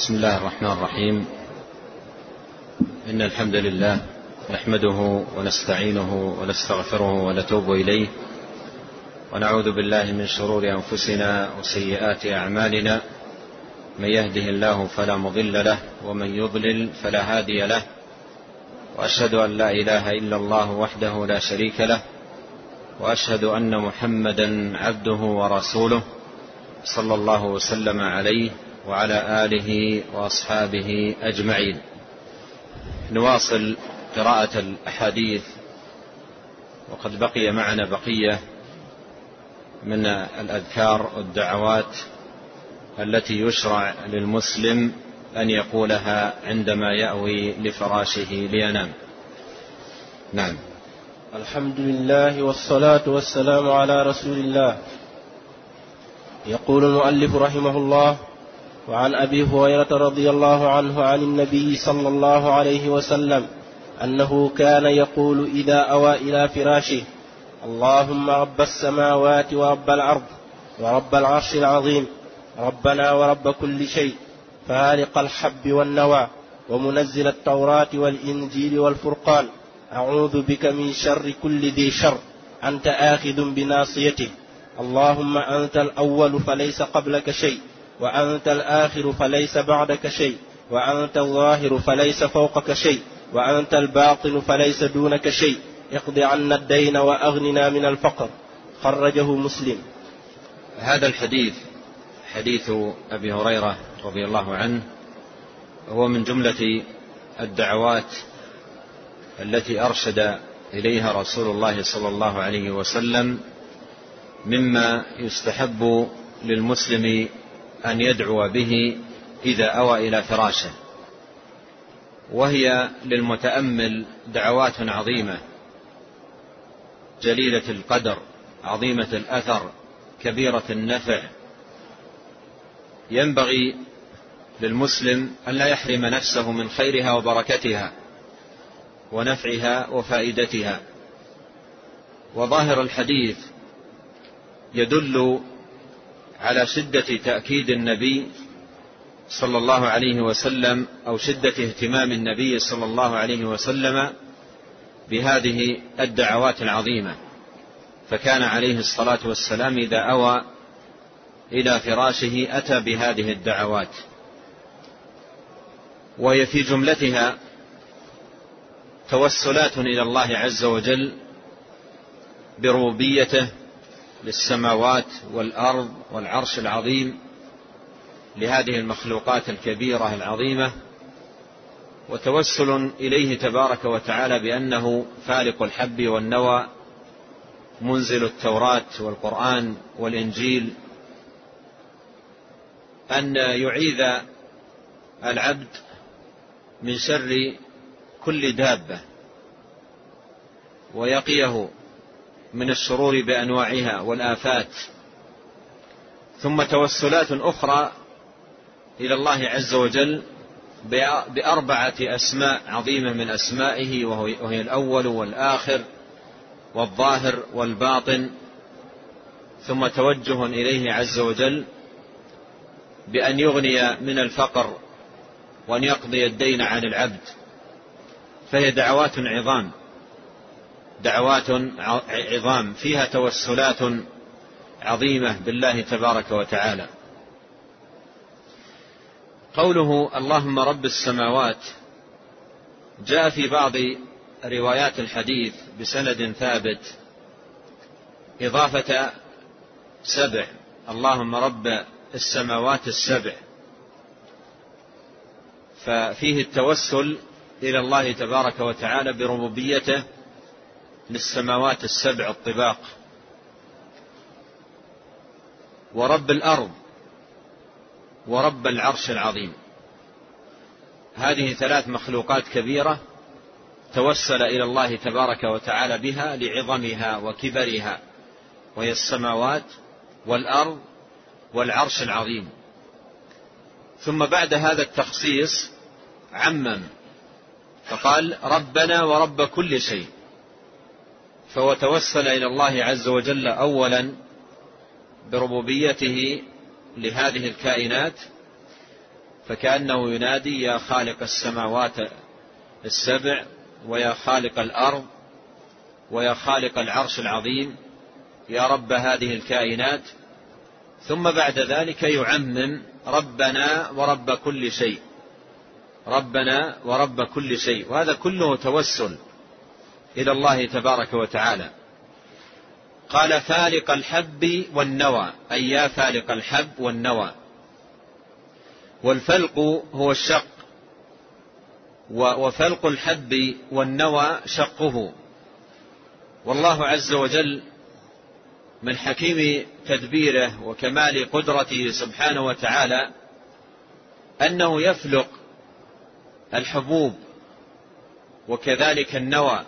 بسم الله الرحمن الرحيم. إن الحمد لله نحمده ونستعينه ونستغفره ونتوب إليه ونعوذ بالله من شرور أنفسنا وسيئات أعمالنا. من يهده الله فلا مضل له ومن يضلل فلا هادي له. وأشهد أن لا إله إلا الله وحده لا شريك له. وأشهد أن محمدا عبده ورسوله صلى الله وسلم عليه وعلى آله وأصحابه أجمعين. نواصل قراءة الأحاديث. وقد بقي معنا بقية من الأذكار والدعوات التي يشرع للمسلم أن يقولها عندما يأوي لفراشه لينام. نعم. الحمد لله والصلاة والسلام على رسول الله. يقول المؤلف رحمه الله وعن أبي هريرة رضي الله عنه عن النبي صلى الله عليه وسلم أنه كان يقول إذا أوى إلى فراشه اللهم رب السماوات ورب الأرض ورب العرش العظيم ربنا ورب كل شيء فالق الحب والنوى ومنزل التوراة والإنجيل والفرقان أعوذ بك من شر كل ذي شر أنت آخذ بناصيته اللهم أنت الأول فليس قبلك شيء وأنت الآخر فليس بعدك شيء وأنت الظاهر فليس فوقك شيء وأنت الباطن فليس دونك شيء. اقض عنا الدين وأغننا من الفقر. خرجه مسلم. هذا الحديث حديث أبي هريرة رضي الله عنه هو من جملة الدعوات التي أرشد إليها رسول الله صلى الله عليه وسلم مما يستحب للمسلم أن يدعو به إذا أوى إلى فراشه. وهي للمتأمل دعوات عظيمة جليلة القدر عظيمة الأثر كبيرة النفع. ينبغي للمسلم أن لا يحرم نفسه من خيرها وبركتها ونفعها وفائدتها. وظاهر الحديث يدل على شدة تأكيد النبي صلى الله عليه وسلم أو شدة اهتمام النبي صلى الله عليه وسلم بهذه الدعوات العظيمة. فكان عليه الصلاة والسلام إذا أوى إلى فراشه أتى بهذه الدعوات. وهي في جملتها توسلات إلى الله عز وجل بربوبيته للسماوات والأرض والعرش العظيم لهذه المخلوقات الكبيرة العظيمة وتوسل إليه تبارك وتعالى بأنه فالق الحب والنوى منزل التوراة والقرآن والإنجيل أن يعيذ العبد من شر كل دابة ويقيه من الشرور بأنواعها والآفات. ثم توسلات أخرى إلى الله عز وجل بأربعة أسماء عظيمة من أسمائه وهي الأول والآخر والظاهر والباطن. ثم توجه إليه عز وجل بأن يغني من الفقر وأن يقضي الدين عن العبد. فهي دعوات عظام. دعوات عظام فيها توسلات عظيمة بالله تبارك وتعالى. قوله اللهم رب السماوات جاء في بعض روايات الحديث بسند ثابت إضافة سبع اللهم رب السماوات السبع. ففيه التوسل إلى الله تبارك وتعالى بربوبيته للسماوات السبع الطباق. ورب الأرض ورب العرش العظيم. هذه ثلاث مخلوقات كبيرة توسل إلى الله تبارك وتعالى بها لعظمها وكبرها وهي السماوات والأرض والعرش العظيم. ثم بعد هذا التخصيص عمم فقال ربنا ورب كل شيء. فهو توسل إلى الله عز وجل اولا بربوبيته لهذه الكائنات فكأنه ينادي يا خالق السماوات السبع ويا خالق الأرض ويا خالق العرش العظيم يا رب هذه الكائنات. ثم بعد ذلك يعمم ربنا ورب كل شيء ربنا ورب كل شيء وهذا كله توسل. إلى الله تبارك وتعالى. قال فالق الحب والنوى أي يا فالق الحب والنوى. والفلق هو الشق وفلق الحب والنوى شقه. والله عز وجل من حكيم تدبيره وكمال قدرته سبحانه وتعالى أنه يفلق الحبوب وكذلك النوى.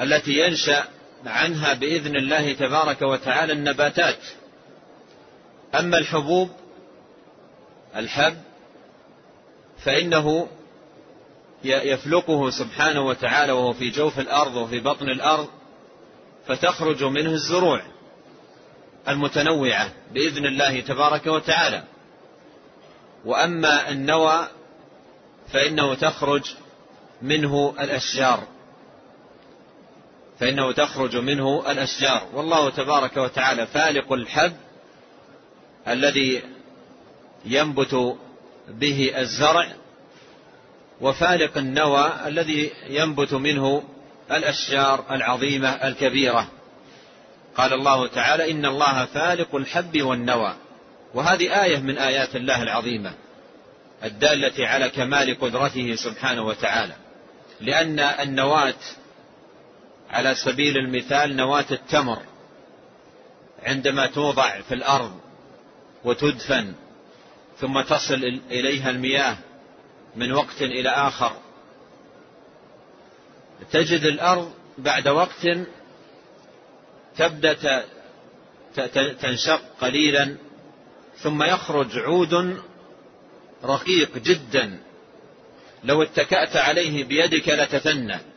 التي ينشأ عنها بإذن الله تبارك وتعالى النباتات. أما الحبوب الحب فإنه يفلقه سبحانه وتعالى وهو في جوف الأرض وفي بطن الأرض فتخرج منه الزروع المتنوعة بإذن الله تبارك وتعالى. وأما النوى فإنه تخرج منه الأشجار. فإنه تخرج منه الأشجار. والله تبارك وتعالى فالق الحب الذي ينبت به الزرع وفالق النوى الذي ينبت منه الأشجار العظيمة الكبيرة. قال الله تعالى إن الله فالق الحب والنوى. وهذه آية من آيات الله العظيمة الدالة على كمال قدرته سبحانه وتعالى. لأن النواة على سبيل المثال نواة التمر عندما توضع في الأرض وتدفن ثم تصل إليها المياه من وقت إلى آخر تجد الأرض بعد وقت تبدأ تنشق قليلا ثم يخرج عود رقيق جدا. لو اتكأت عليه بيدك لتثنى.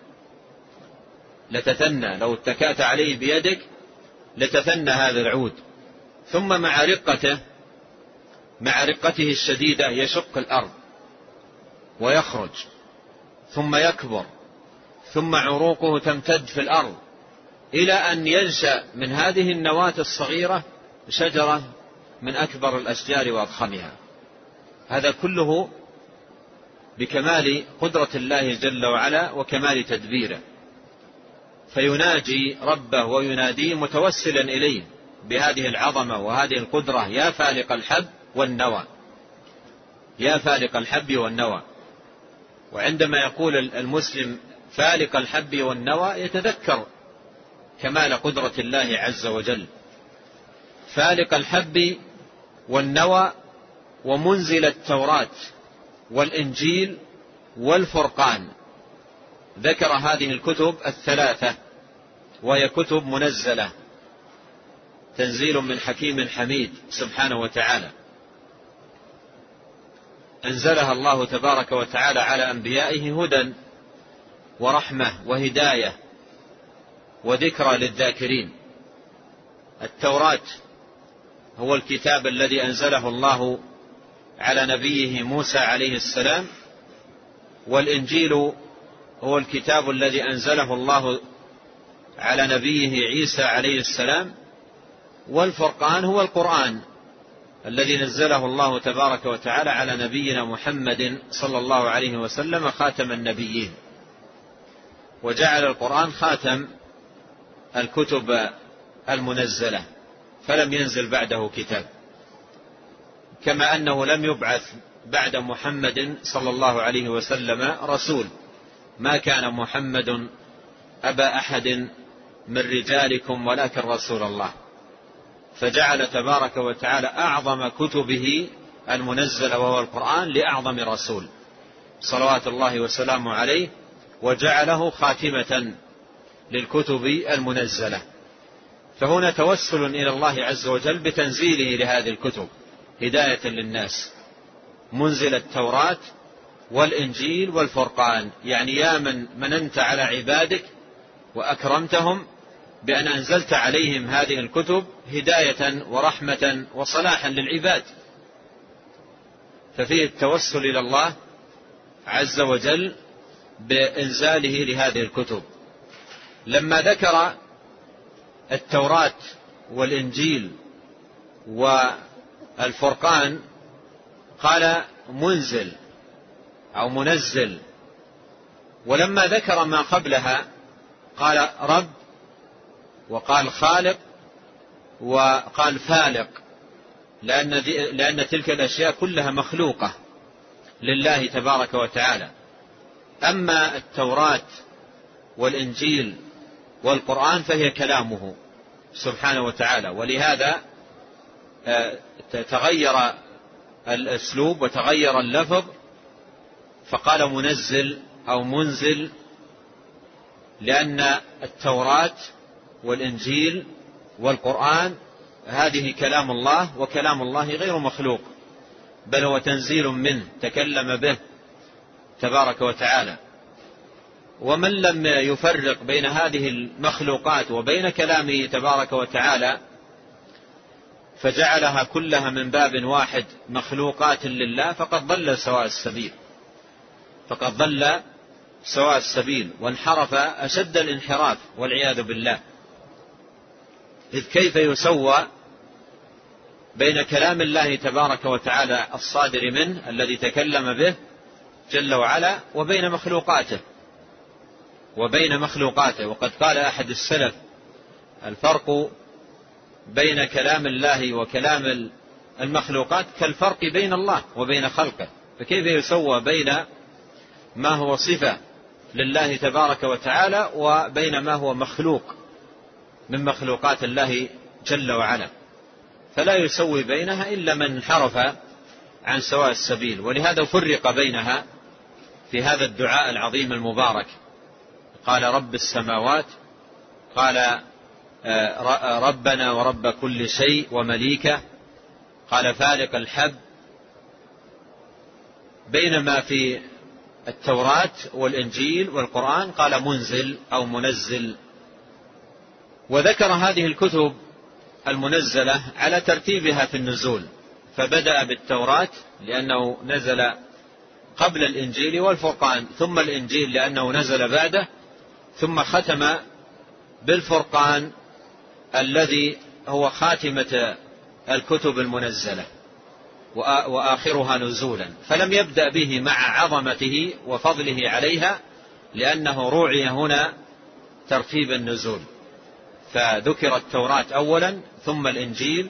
لتثنى لو اتكأت عليه بيدك لتثنى هذا العود. ثم مع رقته مع رقته الشديدة يشق الأرض ويخرج ثم يكبر ثم عروقه تمتد في الأرض إلى أن ينشأ من هذه النواة الصغيرة شجرة من أكبر الأشجار وأضخمها. هذا كله بكمال قدرة الله جل وعلا وكمال تدبيره. فيناجي ربه ويناديه متوسلا إليه بهذه العظمة وهذه القدرة يا فالق الحب والنوى. يا فالق الحب والنوى. وعندما يقول المسلم فالق الحب والنوى يتذكر كمال قدرة الله عز وجل. فالق الحب والنوى ومنزل التوراة والإنجيل والفرقان. ذكر هذه الكتب الثلاثة. وهي كتب منزلة. تنزيل من حكيم حميد سبحانه وتعالى. أنزلها الله تبارك وتعالى على أنبيائه هدى ورحمة وهداية وذكرى للذاكرين. التوراة هو الكتاب الذي أنزله الله على نبيه موسى عليه السلام. والإنجيل هو الكتاب الذي أنزله الله على نبيه عيسى عليه السلام والفرقان هو القرآن الذي نزله الله تبارك وتعالى على نبينا محمد صلى الله عليه وسلم خاتم النبيين. وجعل القرآن خاتم الكتب المنزلة فلم ينزل بعده كتاب. كما أنه لم يبعث بعد محمد صلى الله عليه وسلم رسول. ما كان محمد أبا أحد من رجالكم ولكن رسول الله. فجعل تبارك وتعالى أعظم كتبه المنزلة وهو القرآن لأعظم رسول. صلوات الله وسلامه عليه وجعله خاتمة للكتب المنزلة. فهنا توسل إلى الله عز وجل بتنزيله لهذه الكتب. هداية للناس. منزل التوراة والإنجيل والفرقان. يعني يا من مننت على عبادك وأكرمتهم بأن أنزلت عليهم هذه الكتب هداية ورحمة وصلاحا للعباد. ففيه التوسل إلى الله عز وجل بإنزاله لهذه الكتب. لما ذكر التوراة والإنجيل والفرقان قال منزل أو منزل. ولما ذكر ما قبلها قال رب وقال خالق وقال فالق لأن, لأن تلك الأشياء كلها مخلوقة لله تبارك وتعالى. أما التوراة والإنجيل والقرآن فهي كلامه سبحانه وتعالى. ولهذا آه، تغير الأسلوب وتغير اللفظ فقال منزل أو منزل لأن التوراة والإنجيل والقرآن هذه كلام الله وكلام الله غير مخلوق بل هو تنزيل منه تكلم به تبارك وتعالى. ومن لم يفرق بين هذه المخلوقات وبين كلامه تبارك وتعالى فجعلها كلها من باب واحد مخلوقات لله فقد ضل سواء السبيل. فقد ضل سواء السبيل وانحرف أشد الانحراف والعياذ بالله. إذ كيف يسوى بين كلام الله تبارك وتعالى الصادر منه الذي تكلم به جل وعلا وبين مخلوقاته؟ وبين مخلوقاته. وقد قال أحد السلف الفرق بين كلام الله وكلام المخلوقات كالفرق بين الله وبين خلقه. فكيف يسوى بين ما هو صفة لله تبارك وتعالى وبين ما هو مخلوق؟ من مخلوقات الله جل وعلا. فلا يسوي بينها إلا من انحرف عن سواء السبيل. ولهذا فرق بينها في هذا الدعاء العظيم المبارك. قال رب السماوات قال آه، ربنا ورب كل شيء ومليكه. قال فالق الحب. بينما في التوراة والإنجيل والقرآن قال منزل أو منزل وذكر هذه الكتب المنزلة على ترتيبها في النزول فبدأ بالتوراة لأنه نزل قبل الإنجيل والفرقان ثم الإنجيل لأنه نزل بعده ثم ختم بالفرقان الذي هو خاتمة الكتب المنزلة وآخرها نزولا. فلم يبدأ به مع عظمته وفضله عليها لأنه روعي هنا ترتيب النزول. فذكر التوراة أولا ثم الإنجيل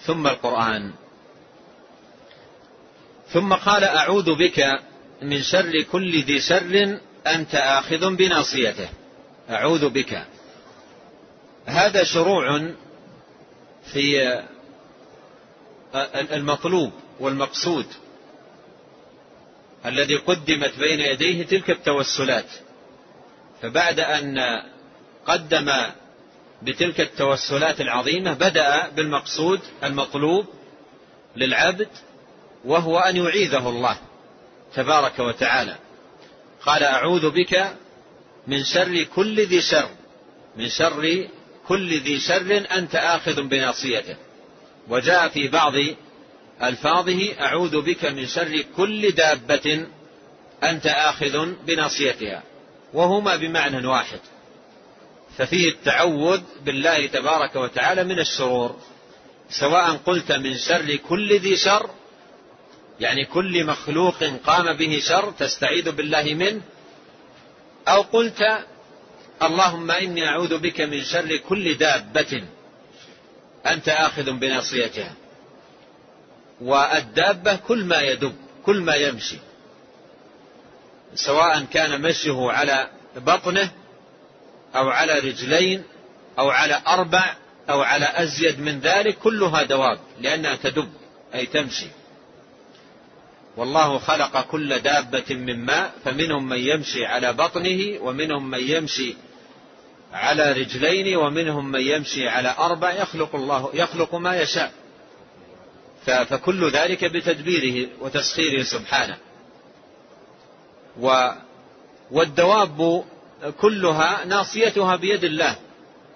ثم القرآن. ثم قال أعوذ بك من شر كل ذي شر أنت آخذ بناصيته. أعوذ بك. هذا شروع في المطلوب والمقصود الذي قدمت بين يديه تلك التوسلات. فبعد أن قدم بتلك التوسلات العظيمة بدأ بالمقصود المطلوب للعبد وهو أن يعيذه الله تبارك وتعالى. قال أعوذ بك من شر كل ذي شر من شر كل ذي شر أنت آخذ بناصيته. وجاء في بعض ألفاظه أعوذ بك من شر كل دابة أنت آخذ بناصيتها وهما بمعنى واحد. ففيه التعوذ بالله تبارك وتعالى من الشرور سواء قلت من شر كل ذي شر يعني كل مخلوق قام به شر تستعيذ بالله منه أو قلت اللهم إني أعوذ بك من شر كل دابة أنت آخذ بناصيتها والدابة كل ما يدب كل ما يمشي سواء كان مشيه على بطنه أو على رجلين أو على أربع أو على أزيد من ذلك كلها دواب لأنها تدب أي تمشي. والله خلق كل دابة من ماء فمنهم من يمشي على بطنه ومنهم من يمشي على رجلين ومنهم من يمشي على أربع يخلق الله يخلق ما يشاء. فكل ذلك بتدبيره وتسخيره سبحانه. والدواب كلها ناصيتها بيد الله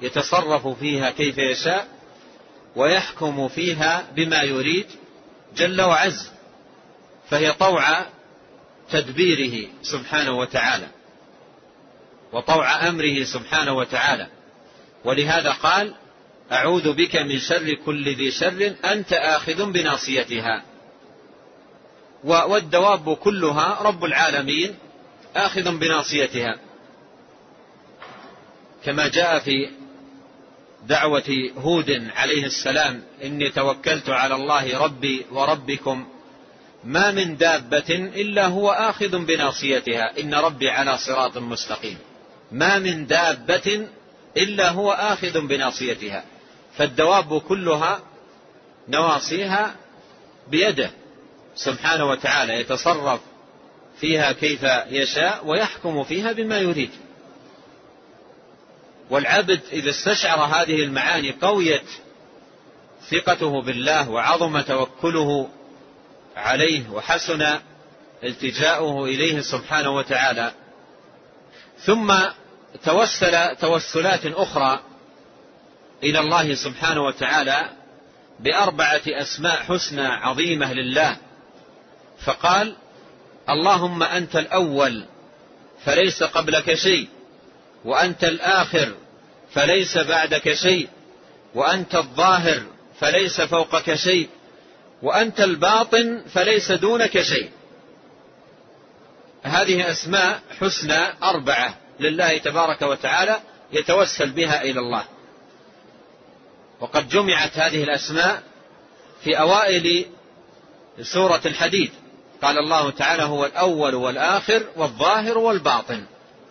يتصرف فيها كيف يشاء ويحكم فيها بما يريد جل وعز فهي طوع تدبيره سبحانه وتعالى وطوع أمره سبحانه وتعالى. ولهذا قال أعوذ بك من شر كل ذي شر أنت آخذ بناصيتها. والدواب كلها رب العالمين آخذ بناصيتها. كما جاء في دعوة هود عليه السلام إني توكلت على الله ربي وربكم ما من دابة إلا هو آخذ بناصيتها إن ربي على صراط مستقيم. ما من دابة إلا هو آخذ بناصيتها فالدواب كلها نواصيها بيده سبحانه وتعالى يتصرف فيها كيف يشاء ويحكم فيها بما يريد. والعبد إذا استشعر هذه المعاني قويت ثقته بالله وعظم توكله عليه وحسن التجاؤه إليه سبحانه وتعالى. ثم توسل توسلات أخرى إلى الله سبحانه وتعالى بأربعة أسماء حسنى عظيمة لله. فقال اللهم أنت الأول فليس قبلك شيء وأنت الآخر فليس بعدك شيء. وأنت الظاهر فليس فوقك شيء. وأنت الباطن فليس دونك شيء. هذه أسماء حسنى أربعة لله تبارك وتعالى يتوسل بها إلى الله. وقد جمعت هذه الأسماء في أوائل سورة الحديد. قال الله تعالى هو الأول والآخر والظاهر والباطن.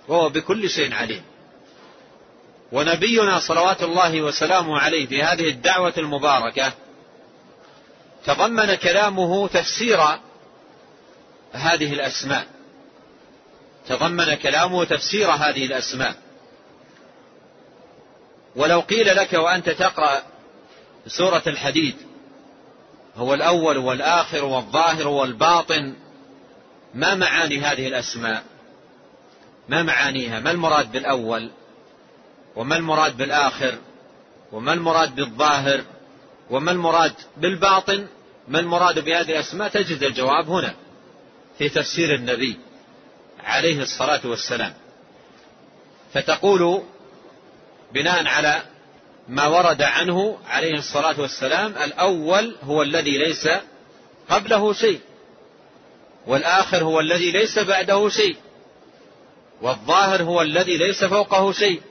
وهو بكل شيء عليم. ونبينا صلوات الله وسلامه عليه في هذه الدعوة المباركة تضمن كلامه تفسير هذه الأسماء. تضمن كلامه تفسير هذه الأسماء. ولو قيل لك وأنت تقرأ سورة الحديد هو الأول والآخر والظاهر والباطن ما معاني هذه الأسماء؟ ما معانيها؟ ما المراد بالأول؟ وما المراد بالآخر؟ وما المراد بالظاهر؟ وما المراد بالباطن؟ ما المراد بهذه الأسماء؟ تجد الجواب هنا في تفسير النبي عليه الصلاة والسلام. فتقول بناء على ما ورد عنه عليه الصلاة والسلام الأول هو الذي ليس قبله شيء والآخر هو الذي ليس بعده شيء والظاهر هو الذي ليس فوقه شيء.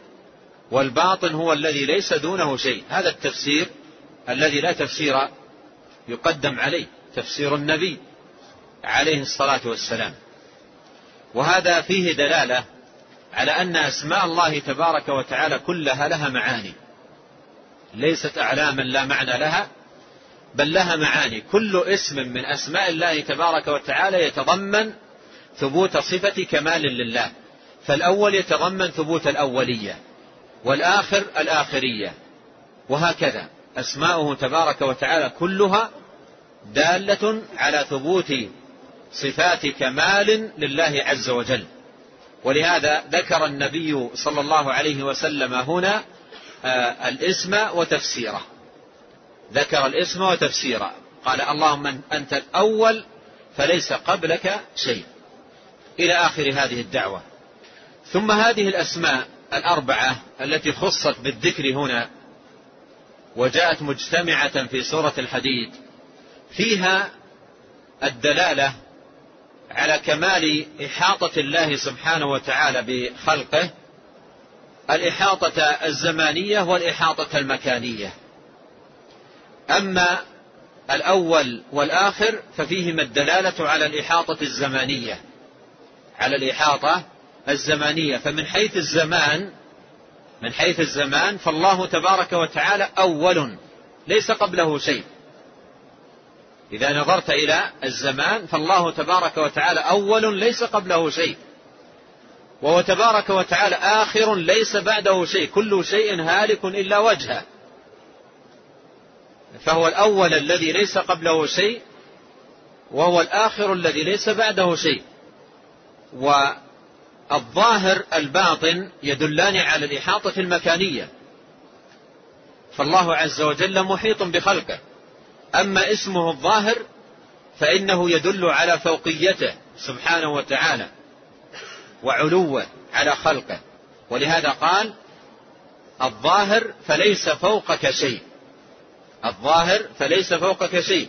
والباطن هو الذي ليس دونه شيء. هذا التفسير الذي لا تفسير يقدم عليه تفسير النبي عليه الصلاة والسلام. وهذا فيه دلالة على أن أسماء الله تبارك وتعالى كلها لها معاني. ليست أعلاما لا معنى لها بل لها معاني. كل اسم من أسماء الله تبارك وتعالى يتضمن ثبوت صفة كمال لله. فالأول يتضمن ثبوت الأولية. والآخر الآخرية. وهكذا. أسماؤه تبارك وتعالى كلها دالة على ثبوت صفات كمال لله عز وجل. ولهذا ذكر النبي صلى الله عليه وسلم هنا آه، الاسم وتفسيره. ذكر الاسم وتفسيره. قال اللهم أنت الأول فليس قبلك شيء. إلى آخر هذه الدعوة. ثم هذه الأسماء الأربعة التي خصت بالذكر هنا وجاءت مجتمعة في سورة الحديد فيها الدلالة على كمال إحاطة الله سبحانه وتعالى بخلقه الإحاطة الزمانية والإحاطة المكانية. أما الأول والآخر ففيهما الدلالة على الإحاطة الزمانية على الإحاطة الزمانية. فمن حيث الزمان من حيث الزمان فالله تبارك وتعالى أول ليس قبله شيء. إذا نظرت إلى الزمان فالله تبارك وتعالى أول ليس قبله شيء. وهو تبارك وتعالى آخر ليس بعده شيء. كل شيء هالك إلا وجهه. فهو الأول الذي ليس قبله شيء وهو الآخر الذي ليس بعده شيء. والظاهر الباطن يدلان على الإحاطة المكانية. فالله عز وجل محيط بخلقه. أما اسمه الظاهر فإنه يدل على فوقيته سبحانه وتعالى وعلوه على خلقه. ولهذا قال الظاهر فليس فوقك شيء. الظاهر فليس فوقك شيء.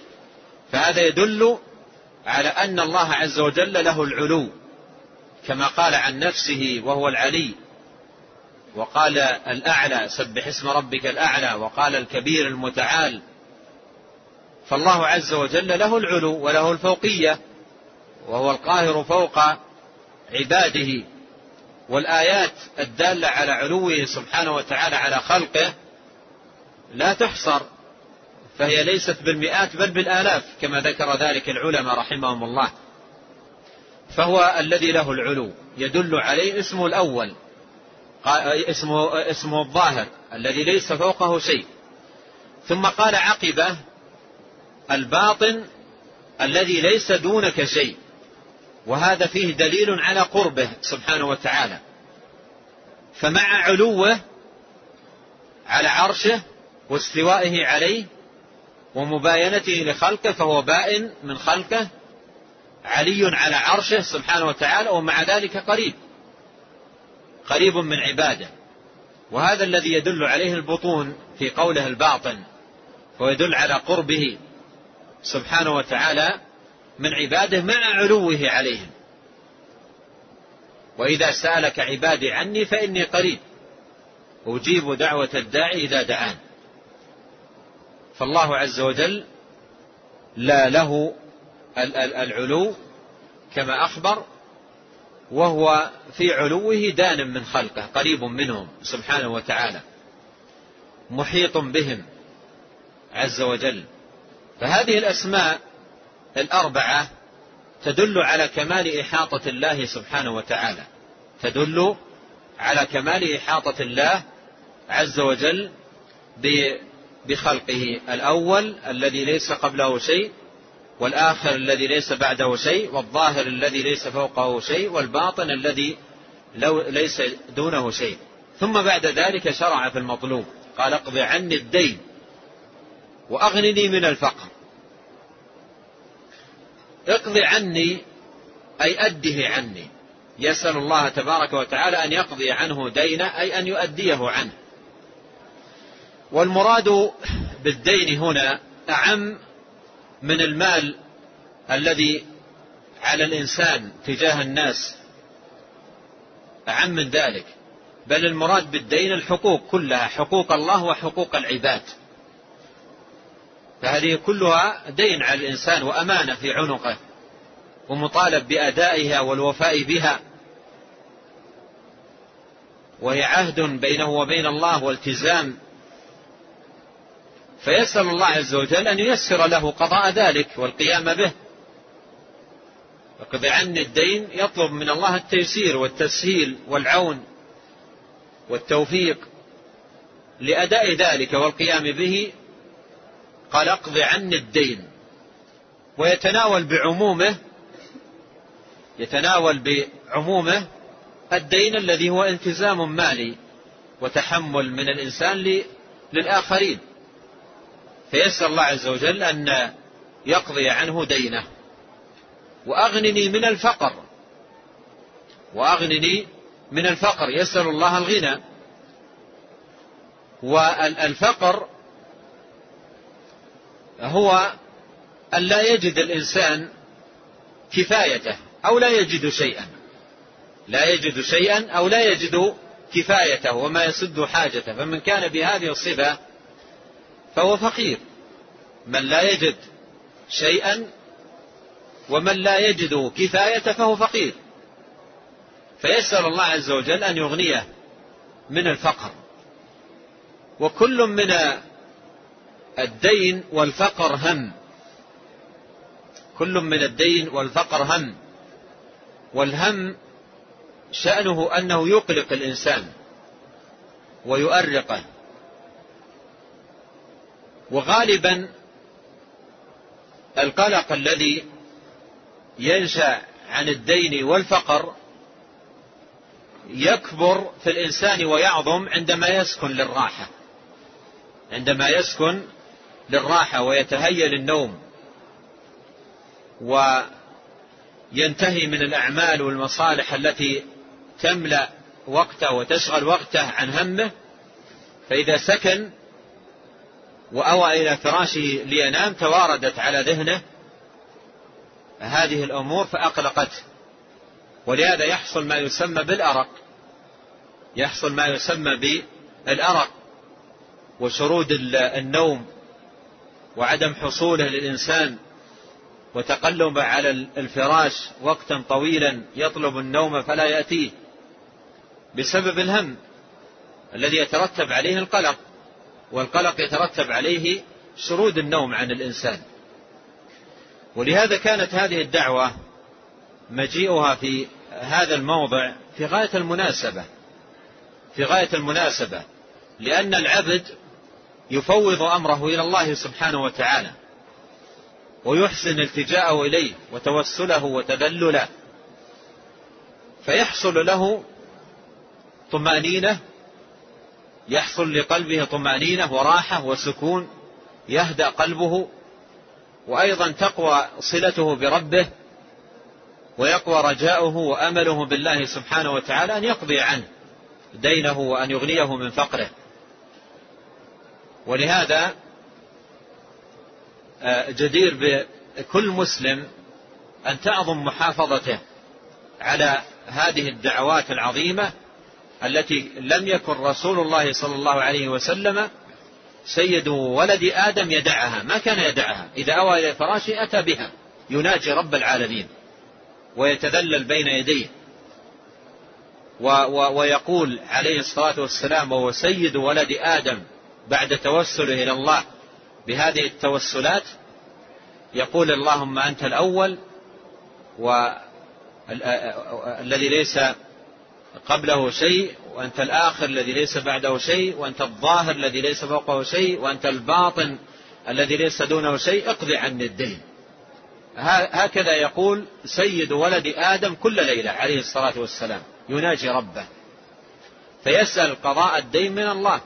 فهذا يدل على أن الله عز وجل له العلو. كما قال عن نفسه وهو العلي وقال الأعلى سبح اسم ربك الأعلى وقال الكبير المتعال. فالله عز وجل له العلو وله الفوقية وهو القاهر فوق عباده. والآيات الدالة على علوه سبحانه وتعالى على خلقه لا تحصر فهي ليست بالمئات بل بالآلاف كما ذكر ذلك العلماء رحمهم الله. فهو الذي له العلو يدل عليه اسمه الأول اسمه, اسمه الظاهر الذي ليس فوقه شيء. ثم قال عقبة الباطن الذي ليس دونك شيء. وهذا فيه دليل على قربه سبحانه وتعالى. فمع علوه على عرشه واستوائه عليه ومباينته لخلقه فهو بائن من خلقه علي على عرشه سبحانه وتعالى ومع ذلك قريب. قريب من عباده. وهذا الذي يدل عليه البطون في قوله الباطن ويدل على قربه سبحانه وتعالى من عباده مع علوه عليهم. وإذا سألك عبادي عني فإني قريب. أجيب دعوة الداعي إذا دعان. فالله عز وجل لا له العلو كما أخبر وهو في علوه دان من خلقه قريب منهم سبحانه وتعالى محيط بهم عز وجل. فهذه الأسماء الأربعة تدل على كمال إحاطة الله سبحانه وتعالى. تدل على كمال إحاطة الله عز وجل بخلقه الأول الذي ليس قبله شيء والآخر الذي ليس بعده شيء والظاهر الذي ليس فوقه شيء والباطن الذي لو ليس دونه شيء. ثم بعد ذلك شرع في المطلوب قال اقض عني الدين وأغنني من الفقر. اقض عني أي أده عني. يسأل الله تبارك وتعالى أن يقضي عنه دينه أي أن يؤديه عنه. والمراد بالدين هنا أعم من المال الذي على الإنسان تجاه الناس. أعم من ذلك. بل المراد بالدين الحقوق كلها حقوق الله وحقوق العباد. فهذه كلها دين على الإنسان وأمانة في عنقه ومطالب بأدائها والوفاء بها. وهي عهد بينه وبين الله والتزام فيسأل الله عز وجل أن ييسر له قضاء ذلك والقيام به. اقض عني الدين يطلب من الله التيسير والتسهيل والعون والتوفيق لأداء ذلك والقيام به. قال اقض عني الدين. ويتناول بعمومه يتناول بعمومه الدين الذي هو التزام مالي وتحمل من الإنسان للآخرين. فيسأل الله عز وجل أن يقضي عنه دينه. وأغنني من الفقر. وأغنني من الفقر. يسأل الله الغنى. والفقر هو أن لا يجد الإنسان كفايته أو لا يجد شيئا. لا يجد شيئا أو لا يجد كفايته وما يسد حاجته. فمن كان بهذه الصفة فهو فقير. من لا يجد شيئا ومن لا يجد كفاية فهو فقير. فيسأل الله عز وجل أن يغنيه من الفقر. وكل من الدين والفقر هم. كل من الدين والفقر هم. والهم شأنه أنه يقلق الإنسان ويؤرقه. وغالبا القلق الذي ينشأ عن الدين والفقر يكبر في الإنسان ويعظم عندما يسكن للراحة. عندما يسكن للراحة ويتهيأ للنوم وينتهي من الأعمال والمصالح التي تملأ وقته وتشغل وقته عن همه فإذا سكن وأوى إلى فراشه لينام تواردت على ذهنه هذه الأمور فأقلقته. ولهذا يحصل ما يسمى بالأرق. يحصل ما يسمى بالأرق. وشرود النوم وعدم حصوله للإنسان وتقلب على الفراش وقتا طويلا يطلب النوم فلا يأتيه بسبب الهم الذي يترتب عليه القلق. والقلق يترتب عليه شرود النوم عن الإنسان. ولهذا كانت هذه الدعوة مجيئها في هذا الموضع في غاية المناسبة في غاية المناسبة لأن العبد يفوض أمره إلى الله سبحانه وتعالى ويحسن التجاءه إليه وتوسله وتذلله فيحصل له طمأنينة يحصل لقلبه طمأنينة وراحة وسكون يهدأ قلبه وأيضا تقوى صلته بربه ويقوى رجاؤه وأمله بالله سبحانه وتعالى أن يقضي عنه دينه وأن يغنيه من فقره. ولهذا آه، جدير بكل مسلم أن تعظم محافظته على هذه الدعوات العظيمة التي لم يكن رسول الله صلى الله عليه وسلم سيد ولد آدم يدعها. ما كان يدعها؟ إذا أوى إلى فراشه أتى بها. يناجي رب العالمين ويتذلل بين يديه. ويقول عليه الصلاة والسلام وهو سيد ولد آدم بعد توسله إلى الله بهذه التوسلات يقول اللهم أنت الأول والذي ليس قبله شيء وأنت الآخر الذي ليس بعده شيء وأنت الظاهر الذي ليس فوقه شيء وأنت الباطن الذي ليس دونه شيء اقضي عني الدين. هكذا يقول سيد ولد آدم كل ليلة عليه الصلاة والسلام يناجي ربه فيسأل قضاء الدين من الله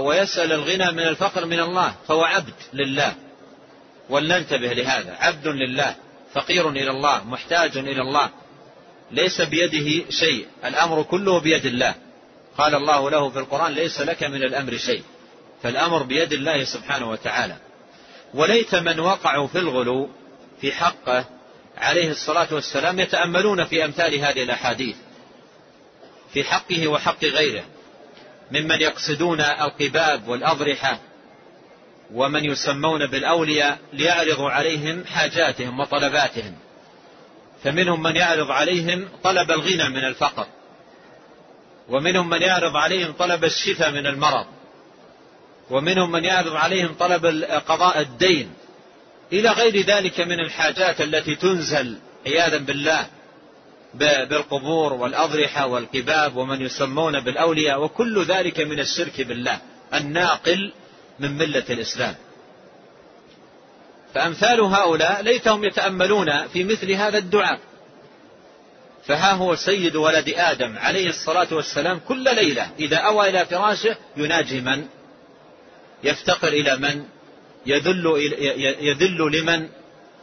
ويسأل الغنى من الفقر من الله فهو عبد لله. ولننتبه لهذا عبد لله فقير إلى الله محتاج إلى الله ليس بيده شيء. الأمر كله بيد الله. قال الله له في القرآن ليس لك من الأمر شيء. فالأمر بيد الله سبحانه وتعالى. وليت من وقعوا في الغلو في حقه عليه الصلاة والسلام يتأملون في أمثال هذه الأحاديث. في حقه وحق غيره. ممن يقصدون القباب والأضرحة ومن يسمون بالأولياء ليعرضوا عليهم حاجاتهم وطلباتهم. فمنهم من يعرض عليهم طلب الغنى من الفقر. ومنهم من يعرض عليهم طلب الشفاء من المرض. ومنهم من يعرض عليهم طلب قضاء الدين. إلى غير ذلك من الحاجات التي تنزل عياذا بالله بالقبور والأضرحة والقباب ومن يسمون بالأولياء وكل ذلك من الشرك بالله الناقل من ملة الإسلام. فأمثال هؤلاء ليتهم يتأملون في مثل هذا الدعاء. فها هو سيد ولد آدم عليه الصلاة والسلام كل ليلة إذا أوى إلى فراشه يناجي من؟ يفتقر إلى من؟ يذل, يذل لمن؟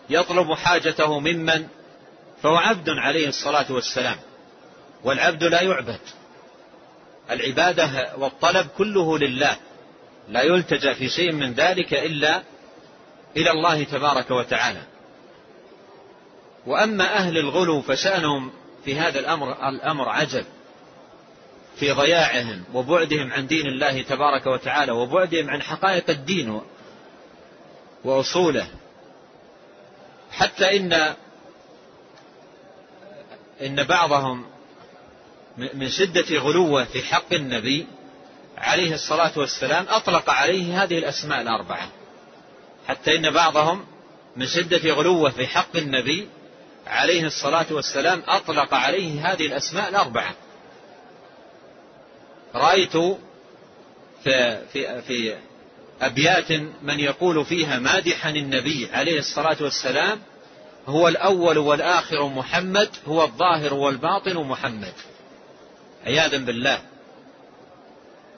يطلب حاجته ممن؟ فهو عبد عليه الصلاة والسلام. والعبد لا يعبد. العبادة والطلب كله لله. لا يلتجأ في شيء من ذلك إلا إلى الله تبارك وتعالى. وأما أهل الغلو فشأنهم في هذا الأمر الأمر عجب. في ضياعهم وبعدهم عن دين الله تبارك وتعالى وبعدهم عن حقائق الدين وأصوله. حتى إن إن بعضهم من شدة غلوة في حق النبي عليه الصلاة والسلام أطلق عليه هذه الأسماء الأربعة. حتى إن بعضهم من شدة غلوة في حق النبي عليه الصلاة والسلام أطلق عليه هذه الأسماء الأربعة. رأيت في, في, في أبيات من يقول فيها مادحا النبي عليه الصلاة والسلام هو الأول والآخر محمد هو الظاهر والباطن محمد. عياذا بالله.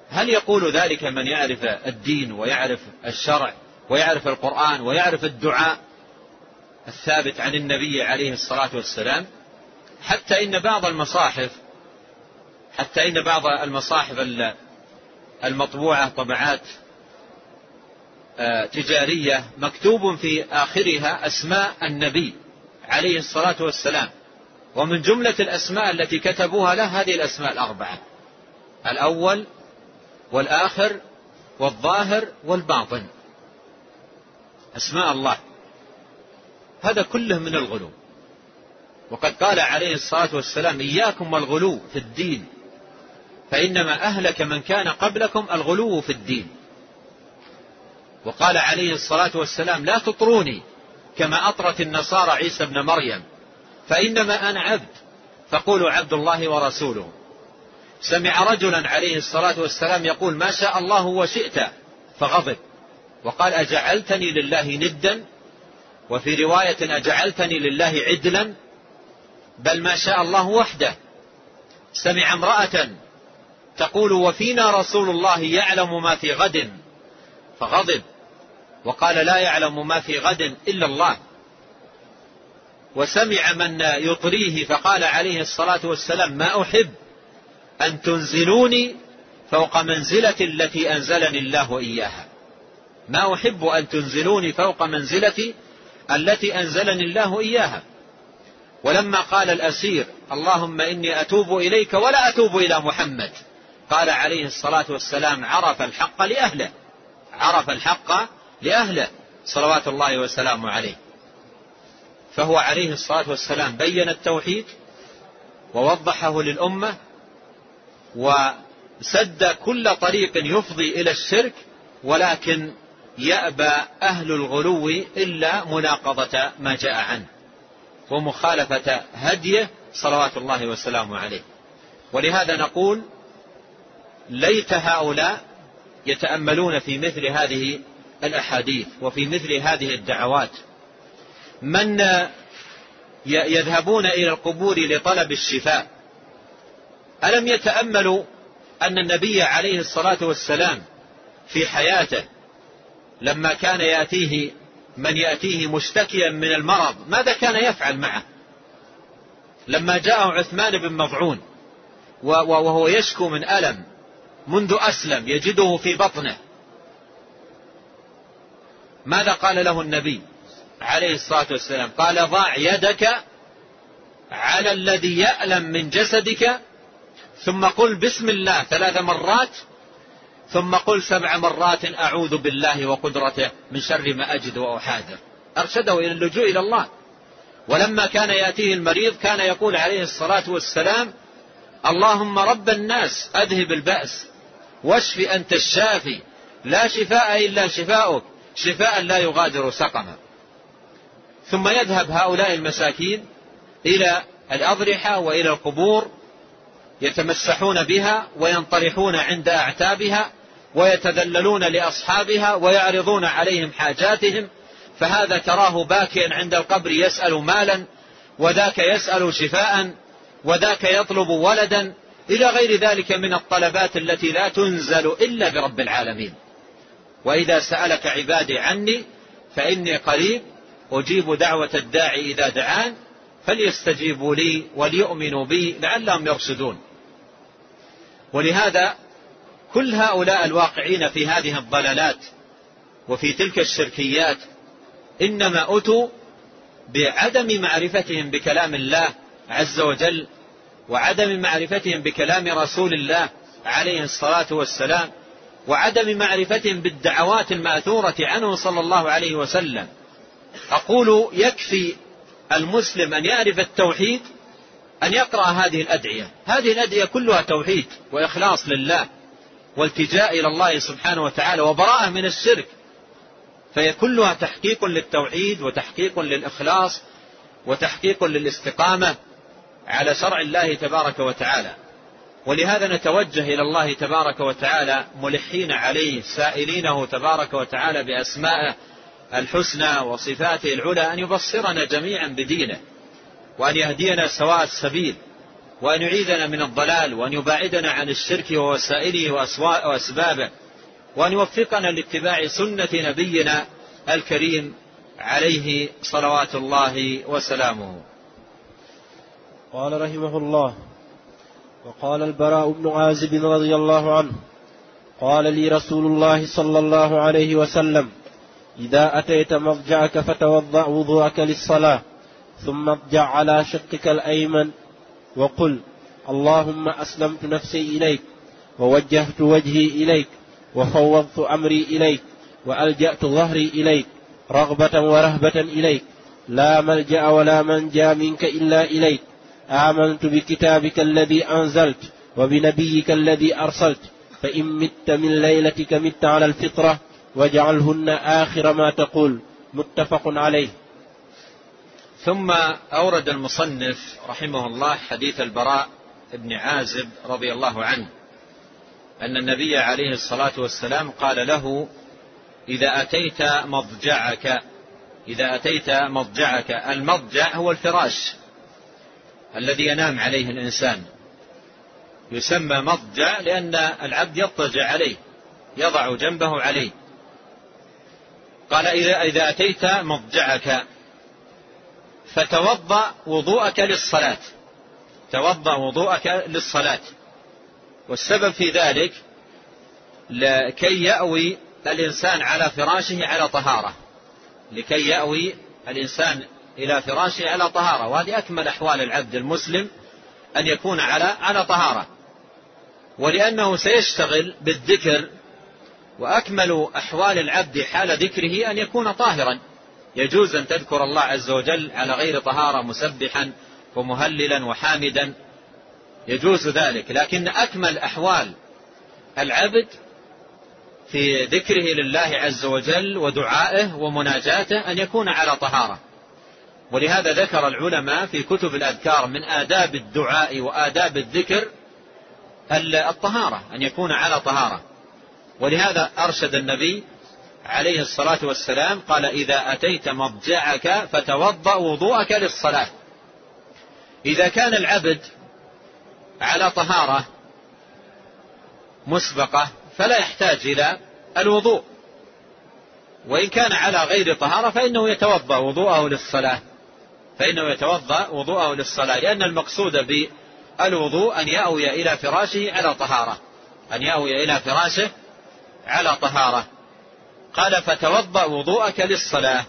هل يقول ذلك من يعرف الدين ويعرف الشرع ويعرف القرآن ويعرف الدعاء الثابت عن النبي عليه الصلاة والسلام حتى إن بعض المصاحف حتى إن بعض المصاحف المطبوعة طبعات آه، تجارية مكتوب في آخرها أسماء النبي عليه الصلاة والسلام. ومن جملة الأسماء التي كتبوها له هذه الأسماء الأربعة الأول والآخر والظاهر والباطن. أسماء الله. هذا كله من الغلو. وقد قال عليه الصلاة والسلام إياكم والغلو في الدين فإنما أهلك من كان قبلكم الغلو في الدين. وقال عليه الصلاة والسلام لا تطروني كما أطرت النصارى عيسى ابن مريم فإنما أنا عبد فقولوا عبد الله ورسوله. سمع رجلا عليه الصلاة والسلام يقول ما شاء الله وشئت فغضب. وقال أجعلتني لله ندا وفي رواية أجعلتني لله عدلا بل ما شاء الله وحده. سمع امرأة تقول وفينا رسول الله يعلم ما في غد. فغضب وقال لا يعلم ما في غد إلا الله. وسمع من يطريه فقال عليه الصلاة والسلام ما أحب أن تنزلوني فوق منزلة التي أنزلني الله إياها. ما أحب أن تنزلوني فوق منزلتي التي أنزلني الله إياها. ولما قال الأسير اللهم إني أتوب إليك ولا أتوب إلى محمد. قال عليه الصلاة والسلام عرف الحق لأهله. عرف الحق لأهله. صلوات الله وسلامه عليه. فهو عليه الصلاة والسلام بين التوحيد ووضحه للأمة وسد كل طريق يفضي إلى الشرك ولكن يأبى أهل الغلو إلا مناقضة ما جاء عنه ومخالفة هديه صلوات الله وسلامه عليه. ولهذا نقول ليت هؤلاء يتأملون في مثل هذه الأحاديث وفي مثل هذه الدعوات. من يذهبون إلى القبور لطلب الشفاء؟ ألم يتأملوا أن النبي عليه الصلاة والسلام في حياته لما كان يأتيه من يأتيه مشتكيا من المرض ماذا كان يفعل معه؟ لما جاءه عثمان بن مضعون وهو يشكو من ألم منذ أسلم يجده في بطنه. ماذا قال له النبي عليه الصلاة والسلام؟ قال ضع يدك على الذي يألم من جسدك ثم قل بسم الله ثلاث مرات ثم قل سبع مرات أعوذ بالله وقدرته من شر ما أجد وأحاذر. أرشده إلى اللجوء إلى الله. ولما كان يأتيه المريض كان يقول عليه الصلاة والسلام اللهم رب الناس أذهب البأس واشف أنت الشافي لا شفاء إلا شفاؤك شفاء لا يغادر سقما. ثم يذهب هؤلاء المساكين إلى الأضرحة وإلى القبور يتمسحون بها وينطرحون عند أعتابها ويتذللون لأصحابها ويعرضون عليهم حاجاتهم فهذا تراه باكيا عند القبر يسأل مالا وذاك يسأل شفاء وذاك يطلب ولدا إلى غير ذلك من الطلبات التي لا تنزل إلا برب العالمين. وإذا سألك عبادي عني فإني قريب أجيب دعوة الداعي إذا دعان فليستجيبوا لي وليؤمنوا بي لعلهم يرشدون. ولهذا كل هؤلاء الواقعين في هذه الضلالات وفي تلك الشركيات إنما أتوا بعدم معرفتهم بكلام الله عز وجل وعدم معرفتهم بكلام رسول الله عليه الصلاة والسلام وعدم معرفتهم بالدعوات المأثورة عنه صلى الله عليه وسلم. أقول يكفي المسلم أن يعرف التوحيد أن يقرأ هذه الأدعية. هذه الأدعية كلها توحيد وإخلاص لله. والتجاء إلى الله سبحانه وتعالى وبراءة من الشرك فهي كلها تحقيق للتوحيد وتحقيق للإخلاص وتحقيق للاستقامة على شرع الله تبارك وتعالى. ولهذا نتوجه إلى الله تبارك وتعالى ملحين عليه سائلينه تبارك وتعالى بأسمائه الحسنى وصفاته العلى أن يبصرنا جميعا بدينه وأن يهدينا سواء السبيل. وأن يعيذنا من الضلال وأن يباعدنا عن الشرك ووسائله وأسبابه وأن يوفقنا لاتباع سنة نبينا الكريم عليه صلوات الله وسلامه. قال رحمه الله وقال البراء بن عازب رضي الله عنه قال لي رسول الله صلى الله عليه وسلم إذا أتيت مضجعك فتوضأ وضوءك للصلاة ثم اضجع على شقك الأيمن وقل اللهم أسلمت نفسي إليك ووجهت وجهي إليك وفوضت أمري إليك وألجأت ظهري إليك رغبة ورهبة إليك لا ملجأ ولا منجأ منك إلا إليك. آمنت بكتابك الذي أنزلت وبنبيك الذي أرسلت فإن مت من ليلتك مت على الفطرة واجعلهن آخر ما تقول. متفق عليه. ثم أورد المصنف رحمه الله حديث البراء بن عازب رضي الله عنه أن النبي عليه الصلاة والسلام قال له إذا أتيت مضجعك إذا أتيت مضجعك المضجع هو الفراش الذي ينام عليه الإنسان. يسمى مضجع لأن العبد يضطجع عليه يضع جنبه عليه. قال إذا, إذا أتيت مضجعك فتوضأ وضوءك للصلاة. توضأ وضوءك للصلاة. والسبب في ذلك لكي يأوي الإنسان على فراشه على طهارة. لكي يأوي الإنسان إلى فراشه على طهارة. وهذه أكمل أحوال العبد المسلم أن يكون على على طهارة. ولأنه سيشتغل بالذكر وأكمل أحوال العبد حال ذكره أن يكون طاهرا. يجوز أن تذكر الله عز وجل على غير طهارة مسبحا ومهللا وحامدا. يجوز ذلك. لكن أكمل أحوال العبد في ذكره لله عز وجل ودعائه ومناجاته أن يكون على طهارة. ولهذا ذكر العلماء في كتب الأذكار من آداب الدعاء وآداب الذكر الطهارة أن يكون على طهارة. ولهذا أرشد النبي عليه الصلاة والسلام قال إذا أتيت مضجعك فتوضأ وضوءك للصلاة. إذا كان العبد على طهارة مسبقة فلا يحتاج إلى الوضوء. وإن كان على غير طهارة فإنه يتوضأ وضوءه للصلاة. فإنه يتوضأ وضوءه للصلاة لأن المقصود بالوضوء أن يأوي إلى فراشه على طهارة. أن يأوي إلى فراشه على طهارة. قال فتوضأ وضوءك للصلاة.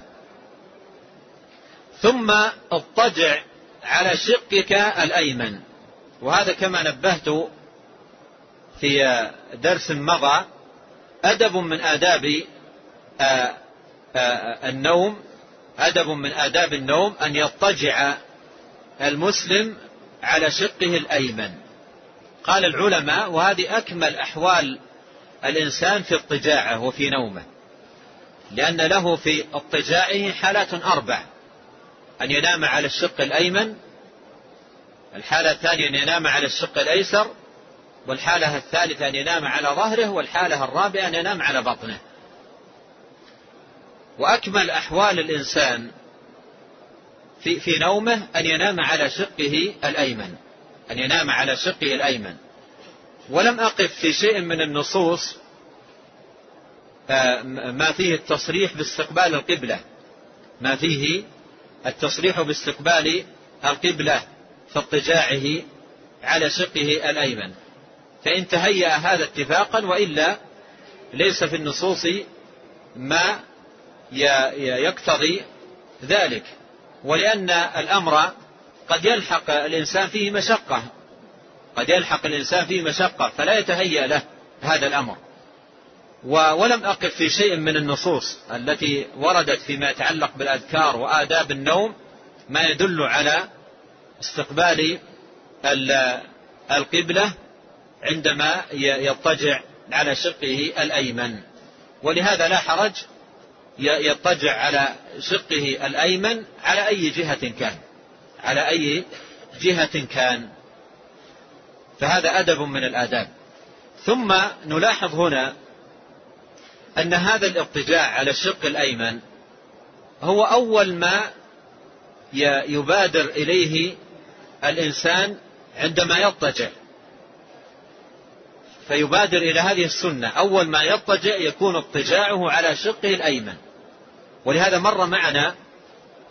ثم اضطجع على شقك الأيمن. وهذا كما نبهت في درس مضى أدب من آداب آه، آه، النوم أدب من آداب النوم أن يضطجع المسلم على شقه الأيمن. قال العلماء وهذه أكمل أحوال الإنسان في اضطجاعه وفي نومه. لأن له في اضطجاعه حالات أربع. أن ينام على الشق الأيمن الحالة الثانية أن ينام على الشق الأيسر والحالة الثالثة أن ينام على ظهره والحالة الرابعة أن ينام على بطنه. وأكمل أحوال الإنسان في, في نومه أن ينام على شقه الأيمن أن ينام على شقه الأيمن. ولم أقف في شيء من النصوص ما فيه التصريح باستقبال القبلة. ما فيه التصريح باستقبال القبلة في اضطجاعه على شقه الأيمن. فإن تهيأ هذا اتفاقا وإلا ليس في النصوص ما يقتضي ذلك. ولأن الأمر قد يلحق الإنسان فيه مشقة. قد يلحق الإنسان فيه مشقة فلا يتهيأ له هذا الأمر. ولم أقف في شيء من النصوص التي وردت فيما يتعلق بالأذكار وآداب النوم ما يدل على استقبال القبلة عندما يضطجع على شقه الأيمن. ولهذا لا حرج يضطجع على شقه الأيمن على أي جهة كان. على أي جهة كان. فهذا أدب من الآداب. ثم نلاحظ هنا أن هذا الاضطجاع على الشق الأيمن هو أول ما يبادر إليه الإنسان عندما يضطجع. فيبادر إلى هذه السنة. أول ما يضطجع يكون اضطجاعه على شقه الأيمن. ولهذا مر معنا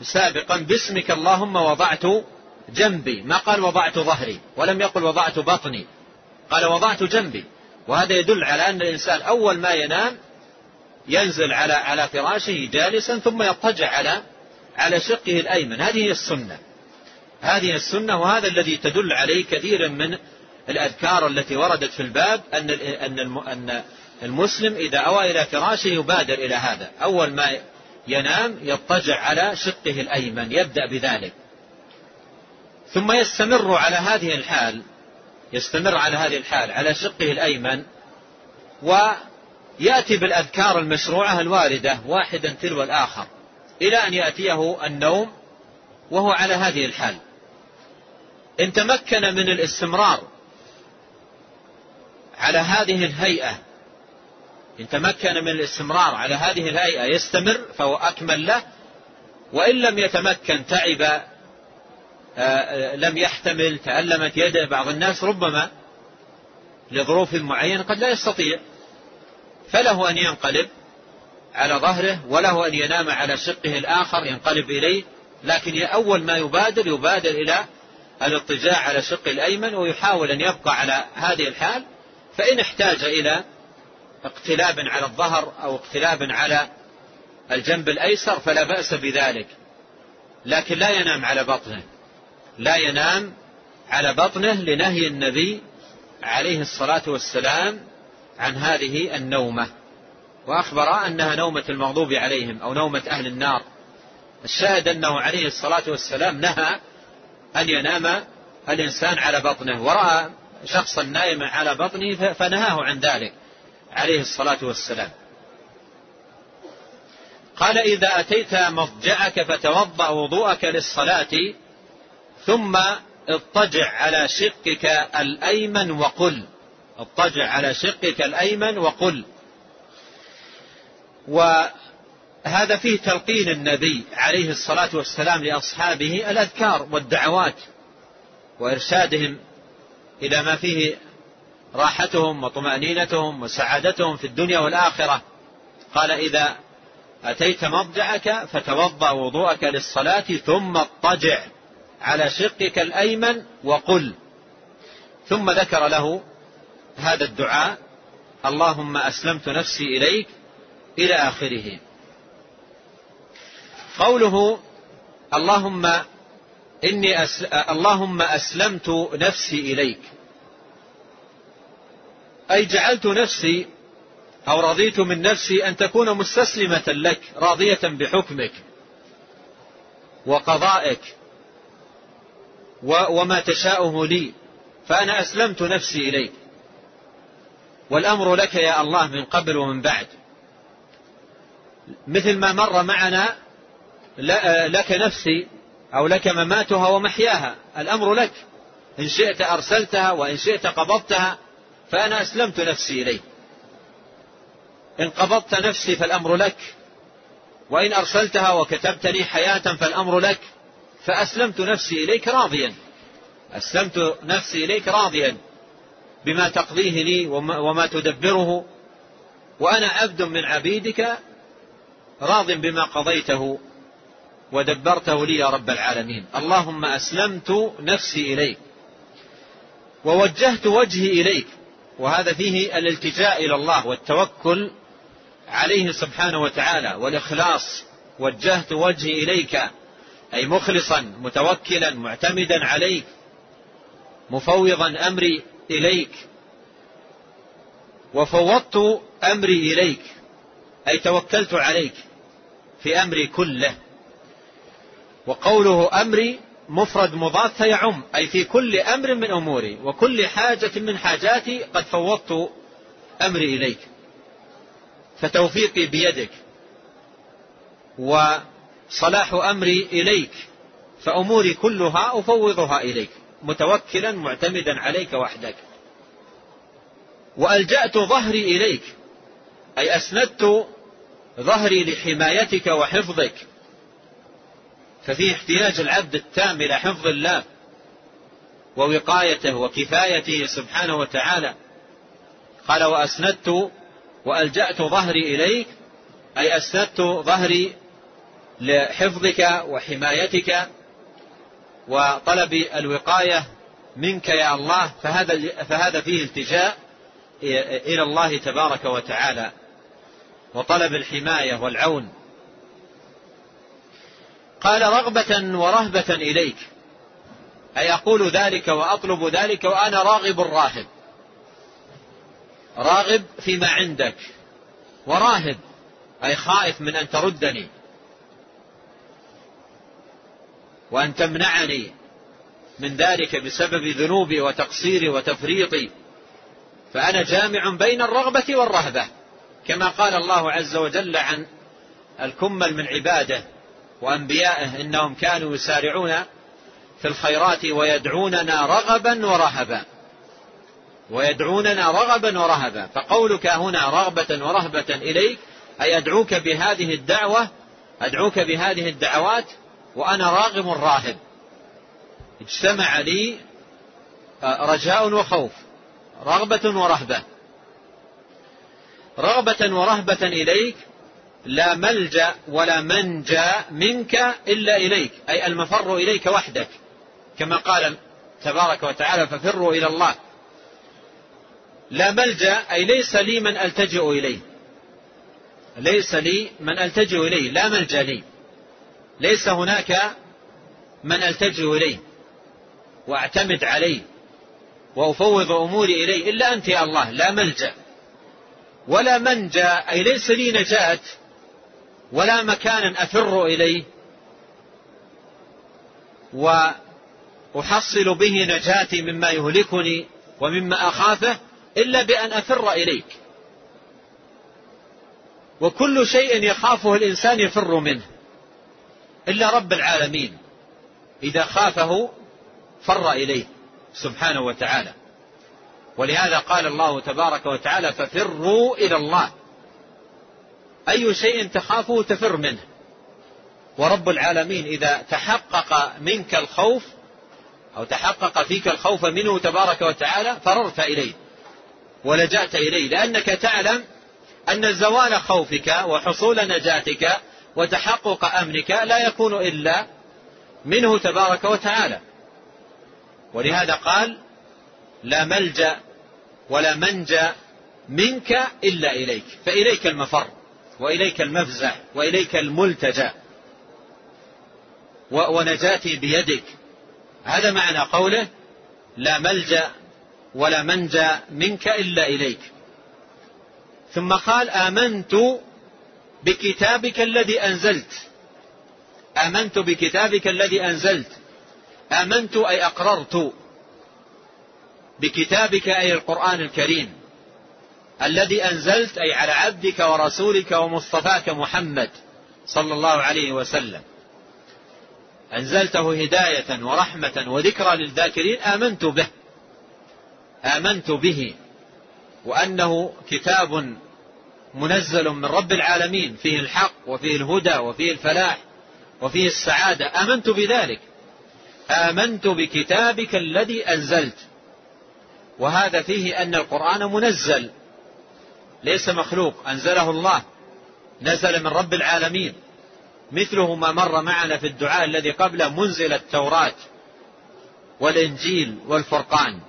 سابقا باسمك اللهم وضعت جنبي. ما قال وضعت ظهري؟ ولم يقل وضعت بطني. قال وضعت جنبي. وهذا يدل على أن الإنسان أول ما ينام ينزل على على فراشه جالسا ثم يضطجع على على شقه الأيمن. هذه هي السنة. هذه السنة وهذا الذي تدل عليه كثير من الأذكار التي وردت في الباب أن أن أن المسلم إذا أوى إلى فراشه يبادر إلى هذا. أول ما ينام يضطجع على شقه الأيمن. يبدأ بذلك. ثم يستمر على هذه الحال يستمر على هذه الحال على شقه الأيمن ويأتي بالأذكار المشروعة الواردة واحدا تلو الآخر إلى أن يأتيه النوم وهو على هذه الحال. إن تمكن من الاستمرار على هذه الهيئة إن تمكن من الاستمرار على هذه الهيئة يستمر فهو أكمل له وإن لم يتمكن تعب آه، آه، لم يحتمل تألمت يده بعض الناس ربما لظروف معينة قد لا يستطيع. فله أن ينقلب على ظهره وله أن ينام على شقه الآخر ينقلب إليه. لكن أول ما يبادر يبادر إلى الاضطجاع على شق الأيمن ويحاول أن يبقى على هذه الحال. فإن احتاج إلى اقتلاب على الظهر أو اقتلاب على الجنب الأيسر فلا بأس بذلك. لكن لا ينام على بطنه. لا ينام على بطنه لنهي النبي عليه الصلاة والسلام عن هذه النومة وأخبر أنها نومة المغضوب عليهم أو نومة أهل النار. الشاهد أنه عليه الصلاة والسلام نهى أن ينام الإنسان على بطنه ورأى شخصا نائما على بطنه فنهاه عن ذلك عليه الصلاة والسلام. قال إذا أتيت مضجعك فتوضأ وضوءك للصلاة ثم اضطجع على شقك الأيمن وقل اضطجع على شقك الأيمن وقل. وهذا فيه تلقين النبي عليه الصلاة والسلام لأصحابه الأذكار والدعوات وإرشادهم إلى ما فيه راحتهم وطمأنينتهم وسعادتهم في الدنيا والآخرة. قال إذا أتيت مضجعك فتوضأ وضوءك للصلاة ثم اضطجع على شقك الأيمن وقل. ثم ذكر له هذا الدعاء اللهم أسلمت نفسي إليك إلى آخره. قوله اللهم إني أسل... اللهم أسلمت نفسي إليك. أي جعلت نفسي أو رضيت من نفسي أن تكون مستسلمة لك راضية بحكمك وقضائك وما تشاؤه لي فأنا أسلمت نفسي إليك. والأمر لك يا الله من قبل ومن بعد. مثل ما مر معنا لك نفسي أو لك مماتها ومحياها. الأمر لك. إن شئت أرسلتها وإن شئت قبضتها فأنا أسلمت نفسي إليك. إن قبضت نفسي فالأمر لك. وإن أرسلتها وكتبت لي حياة فالأمر لك. فأسلمت نفسي إليك راضيا. أسلمت نفسي إليك راضيا. بما تقضيه لي وما تدبره وأنا عبد من عبيدك راض بما قضيته ودبرته لي يا رب العالمين. اللهم أسلمت نفسي إليك ووجهت وجهي إليك وهذا فيه الالتجاء إلى الله والتوكل عليه سبحانه وتعالى والإخلاص. وجهت وجهي إليك أي مخلصا متوكلا معتمدا عليك مفوضا أمري إليك. وفوضت أمري إليك. أي توكلت عليك في أمري كله. وقوله أمري مفرد مضاف فيعم أي في كل أمر من أموري وكل حاجة من حاجاتي قد فوضت أمري إليك. فتوفيقي بيدك. وصلاح أمري إليك. فأموري كلها أفوضها إليك. متوكلا معتمدا عليك وحدك. وألجأت ظهري إليك أي أسندت ظهري لحمايتك وحفظك. ففيه احتياج العبد التام إلى حفظ الله ووقايته وكفايته سبحانه وتعالى. قال وأسندت وألجأت ظهري إليك أي أسندت ظهري لحفظك وحمايتك. وطلب الوقاية منك يا الله فهذا فهذا فيه التجاء إلى الله تبارك وتعالى. وطلب الحماية والعون. قال رغبة ورهبة إليك. أي أقول ذلك وأطلب ذلك وأنا راغب راهب راغب فيما عندك. وراهب أي خائف من أن تردني. وأن تمنعني من ذلك بسبب ذنوبي وتقصيري وتفريطي. فأنا جامع بين الرغبة والرهبة كما قال الله عز وجل عن الكمل من عباده وأنبيائه إنهم كانوا يسارعون في الخيرات ويدعوننا رغبا ورهبا. ويدعوننا رغبا ورهبا. فقولك هنا رغبة ورهبة إليك أي أدعوك بهذه الدعوة أدعوك بهذه الدعوات وأنا راغب راهب. اجتمع لي آه، رجاء وخوف رغبة ورهبة. رغبة ورهبة إليك لا ملجأ ولا منجأ منك إلا إليك أي المفر إليك وحدك. كما قال تبارك وتعالى ففروا إلى الله. لا ملجأ أي ليس لي من ألتجئ إليه. ليس لي من ألتجئ إليه لا ملجأ لي. ليس هناك من ألتجئ إليه وأعتمد عليه وأفوض أموري إليه إلا أنت يا الله لا ملجأ ولا منجأ أي ليس لي نجاة ولا مكانا أفر إليه وأحصل به نجاتي مما يهلكني ومما أخافه إلا بأن أفر إليك. وكل شيء يخافه الإنسان يفر منه. إلا رب العالمين. إذا خافه فر إليه سبحانه وتعالى. ولهذا قال الله تبارك وتعالى ففروا إلى الله. أي شيء تخافه تفر منه. ورب العالمين إذا تحقق منك الخوف أو تحقق فيك الخوف منه تبارك وتعالى فررت إليه ولجأت إليه. لأنك تعلم أن زوال خوفك وحصول نجاتك وتحقق أمنك لا يكون إلا منه تبارك وتعالى. ولهذا قال لا ملجأ ولا منجأ منك إلا إليك. فإليك المفر وإليك المفزع وإليك الملتجأ ونجاتي بيدك. هذا معنى قوله لا ملجأ ولا منجأ منك إلا إليك. ثم قال آمنت بكتابك الذي أنزلت. آمنت بكتابك الذي أنزلت. آمنت أي أقررت بكتابك أي القرآن الكريم الذي أنزلت أي على عبدك ورسولك ومصطفاك محمد صلى الله عليه وسلم. أنزلته هداية ورحمة وذكرى للذاكرين. آمنت به. آمنت به. وأنه كتاب منزل من رب العالمين فيه الحق وفيه الهدى وفيه الفلاح وفيه السعادة. آمنت بذلك. آمنت بكتابك الذي أنزلت. وهذا فيه أن القرآن منزل ليس مخلوق. أنزله الله. نزل من رب العالمين. مثله ما مر معنا في الدعاء الذي قبله منزل التوراة والإنجيل والفرقان.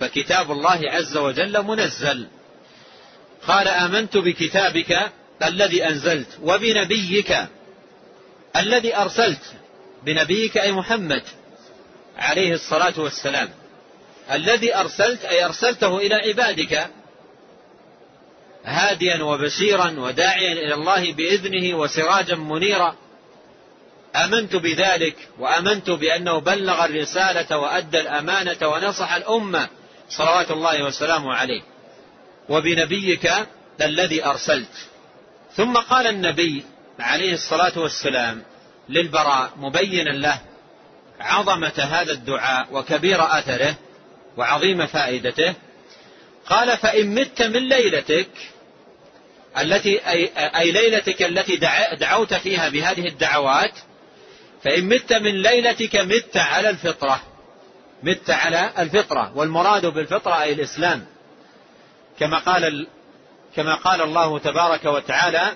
فكتاب الله عز وجل منزل. قال آمنت بكتابك الذي أنزلت وبنبيك الذي أرسلت. بنبيك أي محمد عليه الصلاة والسلام. الذي أرسلت أي أرسلته إلى عبادك. هاديا وبشيرا وداعيا إلى الله بإذنه وسراجا منيرا. آمنت بذلك وآمنت بأنه بلغ الرسالة وأدى الأمانة ونصح الأمة. صلوات الله وسلامه عليه. وبنبيك الذي أرسلت. ثم قال النبي عليه الصلاة والسلام للبراء مبينا له عظمة هذا الدعاء وكبير أثره وعظيم فائدته. قال فإن مت من ليلتك التي أي, أي ليلتك التي دعوت فيها بهذه الدعوات فإن مت من ليلتك مت على الفطرة. مت على الفطرة والمراد بالفطرة أي الإسلام. كما قال كما قال الله تبارك وتعالى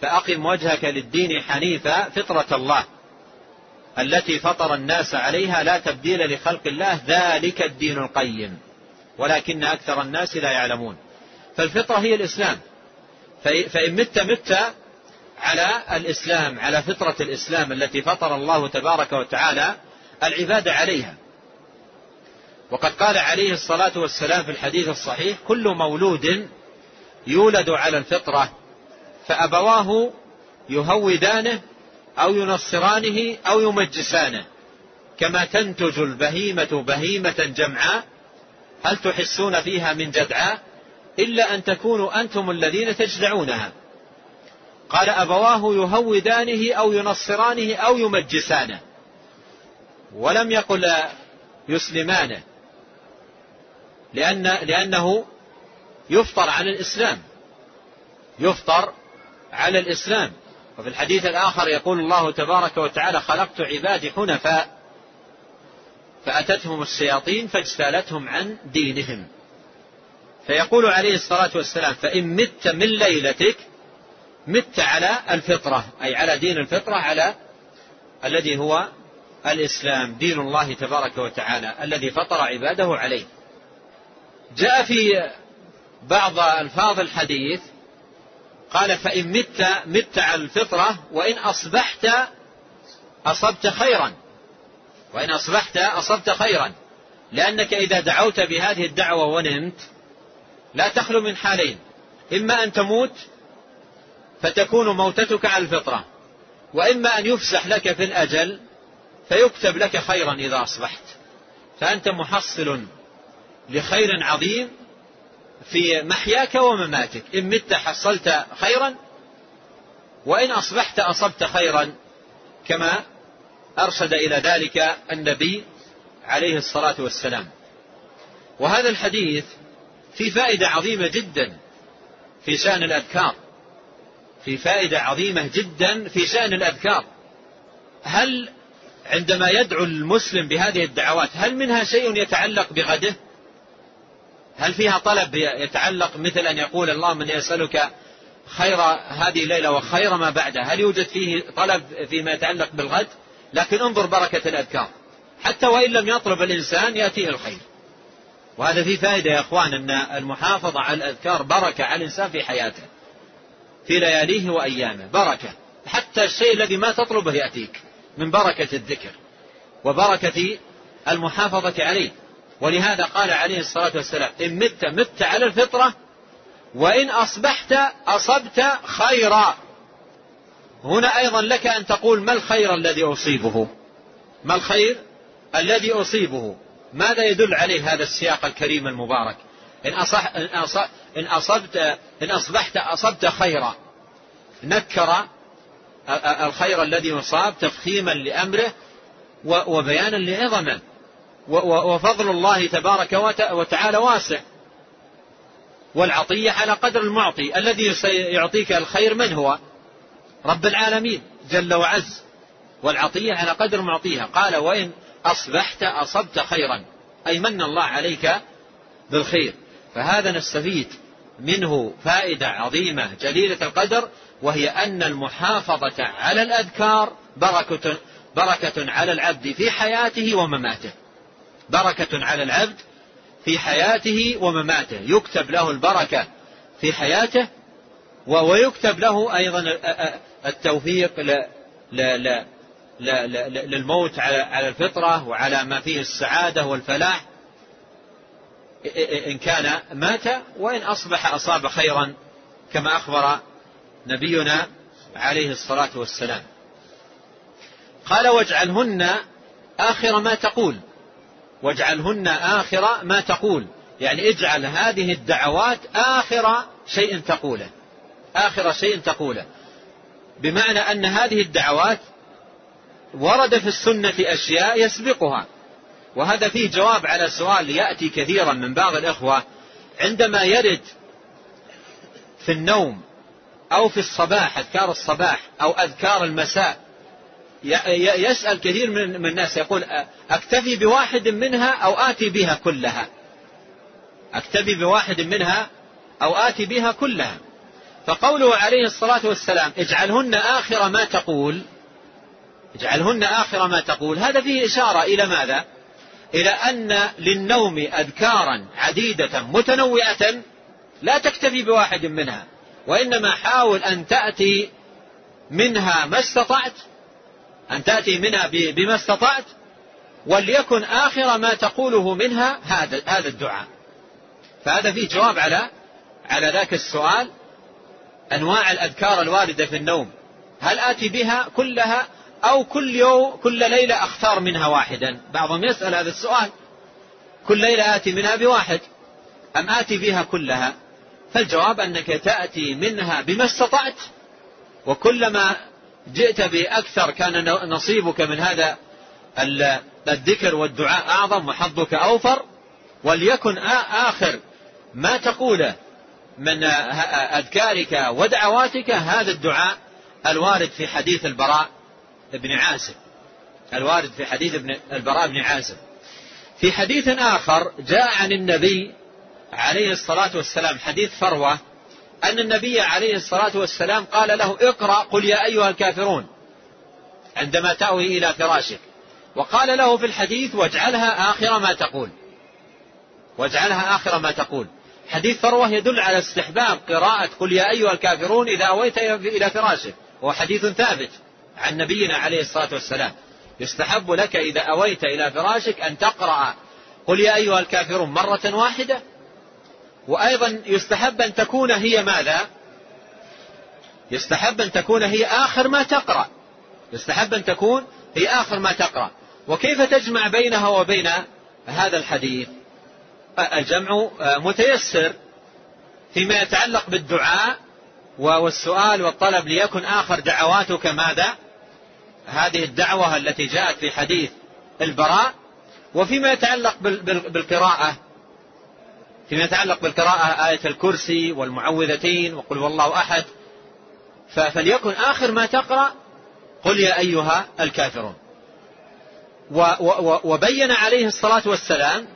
فأقم وجهك للدين حنيفا فطرة الله. التي فطر الناس عليها لا تبديل لخلق الله ذلك الدين القيم. ولكن أكثر الناس لا يعلمون. فالفطرة هي الإسلام. فإن مت مت على الإسلام على فطرة الإسلام التي فطر الله تبارك وتعالى العباد عليها. وقد قال عليه الصلاة والسلام في الحديث الصحيح كل مولود يولد على الفطرة فأبواه يهودانه أو ينصرانه أو يمجسانه كما تنتج البهيمة بهيمة جمعاء. هل تحسون فيها من جدعاء؟ إلا أن تكونوا أنتم الذين تجدعونها. قال أبواه يهودانه أو ينصرانه أو يمجسانه ولم يقل يسلمانه. لأن لأنه يفطر على الإسلام. يفطر على الإسلام. وفي الحديث الآخر يقول الله تبارك وتعالى خلقت عبادي حنفاء فأتتهم الشياطين فاجتالتهم عن دينهم. فيقول عليه الصلاة والسلام فإن مت من ليلتك مت على الفطرة أي على دين الفطرة على الذي هو الإسلام دين الله تبارك وتعالى الذي فطر عباده عليه. جاء في بعض ألفاظ الحديث قال فإن مت مت على الفطرة وإن أصبحت أصبت خيرا. وإن أصبحت أصبت خيرا. لأنك إذا دعوت بهذه الدعوة ونمت لا تخلو من حالين. إما أن تموت فتكون موتتك على الفطرة وإما أن يفسح لك في الأجل فيكتب لك خيرا إذا أصبحت. فأنت محصل لخير عظيم في محياك ومماتك. إن مت حصلت خيرا وإن أصبحت أصبت خيرا كما أرشد إلى ذلك النبي عليه الصلاة والسلام. وهذا الحديث في فائدة عظيمة جدا في شأن الأذكار. في فائدة عظيمة جدا في شأن الأذكار. هل عندما يدعو المسلم بهذه الدعوات هل منها شيء يتعلق بغده؟ هل فيها طلب يتعلق مثل أن يقول اللهم إني أسألك خير هذه الليلة وخير ما بعدها؟ هل يوجد فيه طلب فيما يتعلق بالغد؟ لكن انظر بركة الأذكار. حتى وإن لم يطلب الإنسان يأتيه الخير. وهذا فيه فائدة يا أخوان أن المحافظة على الأذكار بركة على الإنسان في حياته. في لياليه وأيامه. بركة. حتى الشيء الذي ما تطلبه يأتيك من بركة الذكر. وبركة المحافظة عليه. ولهذا قال عليه الصلاة والسلام إن مت مت على الفطرة وإن أصبحت أصبت خيرا. هنا أيضا لك أن تقول ما الخير الذي أصيبه؟ ما الخير الذي أصيبه؟ ماذا يدل عليه هذا السياق الكريم المبارك؟ إن, أصح إن, أصح إن أصبت إن أصبحت أصبت خيرا. نكر الخير الذي يصاب تفخيما لأمره وبيانا لعظمه. وفضل الله تبارك وتعالى واسع. والعطية على قدر المعطي. الذي سيعطيك الخير من هو؟ رب العالمين جل وعز. والعطية على قدر معطيها. قال وإن أصبحت أصبت خيرا. أي من الله عليك بالخير. فهذا نستفيد منه فائدة عظيمة جليلة القدر وهي أن المحافظة على الأذكار بركة بركة على العبد في حياته ومماته. بركة على العبد في حياته ومماته. يكتب له البركة في حياته ويكتب له أيضا التوفيق للموت على الفطرة وعلى ما فيه السعادة والفلاح. إن كان مات وإن أصبح أصاب خيرا كما أخبر نبينا عليه الصلاة والسلام. قال واجعلهن آخر ما تقول. واجعلهن آخر ما تقول. يعني اجعل هذه الدعوات آخر شيء تقوله. آخر شيء تقوله. بمعنى أن هذه الدعوات ورد في السنة أشياء يسبقها. وهذا فيه جواب على سؤال يأتي كثيرا من بعض الإخوة. عندما يرد في النوم أو في الصباح أذكار الصباح أو أذكار المساء يسأل كثير من الناس يقول أكتفي بواحد منها أو آتي بها كلها؟ أكتفي بواحد منها أو آتي بها كلها. فقوله عليه الصلاة والسلام اجعلهن آخر ما تقول اجعلهن آخر ما تقول هذا فيه إشارة إلى ماذا؟ إلى أن للنوم أذكارا عديدة متنوعة لا تكتفي بواحد منها وإنما حاول أن تأتي منها ما استطعت أن تأتي منها بما استطعت وليكن آخر ما تقوله منها هذا هذا الدعاء. فهذا فيه جواب على على ذاك السؤال أنواع الأذكار الواردة في النوم. هل آتي بها كلها أو كل يوم كل ليلة أختار منها واحدا؟ بعضهم يسأل هذا السؤال كل ليلة آتي منها بواحد أم آتي بها كلها؟ فالجواب أنك تأتي منها بما استطعت وكلما جئت بأكثر كان نصيبك من هذا الذكر والدعاء أعظم وحظك أوفر وليكن آخر ما تقوله من أذكارك ودعواتك هذا الدعاء الوارد في حديث البراء بن عازب. الوارد في حديث ابن البراء بن عازب. في حديث آخر جاء عن النبي عليه الصلاة والسلام حديث فروة أن النبي عليه الصلاة والسلام قال له اقرأ قل يا أيها الكافرون عندما تأوي إلى فراشك. وقال له في الحديث واجعلها آخر ما تقول. واجعلها آخر ما تقول. حديث فروة يدل على استحباب قراءة قل يا أيها الكافرون إذا أويت إلى فراشك. وهو حديث ثابت عن نبينا عليه الصلاة والسلام. يستحب لك إذا أويت إلى فراشك أن تقرأ قل يا أيها الكافرون مرة واحدة وأيضا يستحب أن تكون هي ماذا؟ يستحب أن تكون هي آخر ما تقرأ. يستحب أن تكون هي آخر ما تقرأ. وكيف تجمع بينها وبين هذا الحديث؟ الجمع متيسر فيما يتعلق بالدعاء والسؤال والطلب ليكن آخر دعواتك ماذا؟ هذه الدعوة التي جاءت في حديث البراء. وفيما يتعلق بالقراءة. فيما يتعلق بالقراءة آية الكرسي والمعوذتين وقل والله أحد. فليكن آخر ما تقرأ قل يا أيها الكافرون. وبين عليه الصلاة والسلام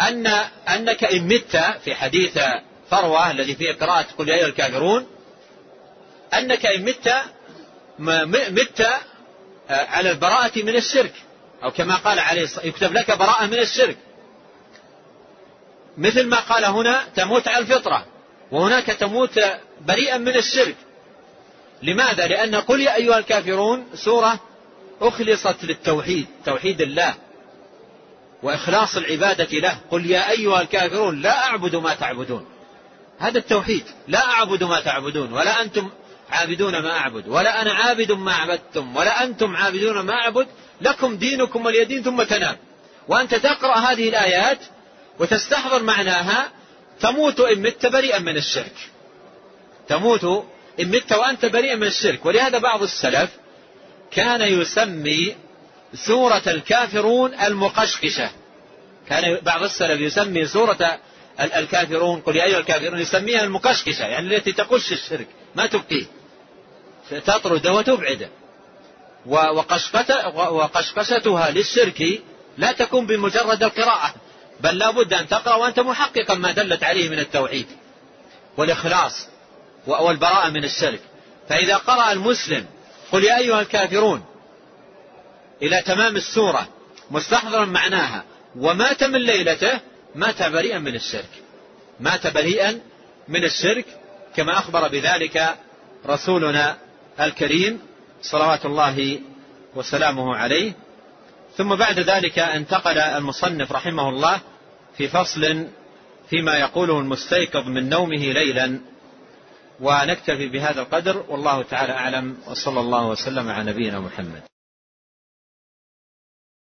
أن أنك إن مت في حديث فروة الذي فيه قراءة قل يا أيها الكافرون أنك إن مت مت على البراءة من الشرك. أو كما قال عليه الصلاة يكتب لك براءة من الشرك. مثل ما قال هنا تموت على الفطرة وهناك تموت بريئا من الشرك. لماذا؟ لأن قل يا أيها الكافرون سورة أخلصت للتوحيد توحيد الله وإخلاص العبادة له. قل يا أيها الكافرون لا أعبد ما تعبدون. هذا التوحيد لا أعبد ما تعبدون ولا أنتم عابدون ما أعبد ولا أنا عابد ما عبدتم ولا أنتم عابدون ما أعبد لكم دينكم وليدين ثم تنام. وأنت تقرأ هذه الآيات وتستحضر معناها تموت إن مت بريئا من الشرك. تموت إن مت وأنت بريئا من الشرك. ولهذا بعض السلف كان يسمي سورة الكافرون المقشقشة. كان بعض السلف يسمي سورة الكافرون قل يا أيها الكافرون يسميها المقشقشة يعني التي تقش الشرك ما تبقيه تطرده وتبعده وقشقشتها للشرك لا تكون بمجرد القراءة. بل لا بد أن تقرأ وأنت محققا ما دلت عليه من التوحيد والإخلاص والبراءة من الشرك. فإذا قرأ المسلم قل يا أيها الكافرون إلى تمام السورة مستحضرا معناها ومات من ليلته مات بريئا من الشرك. مات بريئا من الشرك كما أخبر بذلك رسولنا الكريم صلوات الله وسلامه عليه. ثم بعد ذلك انتقل المصنف رحمه الله في فصل فيما يقوله المستيقظ من نومه ليلا ونكتفي بهذا القدر والله تعالى أعلم وصلى الله وسلم على نبينا محمد.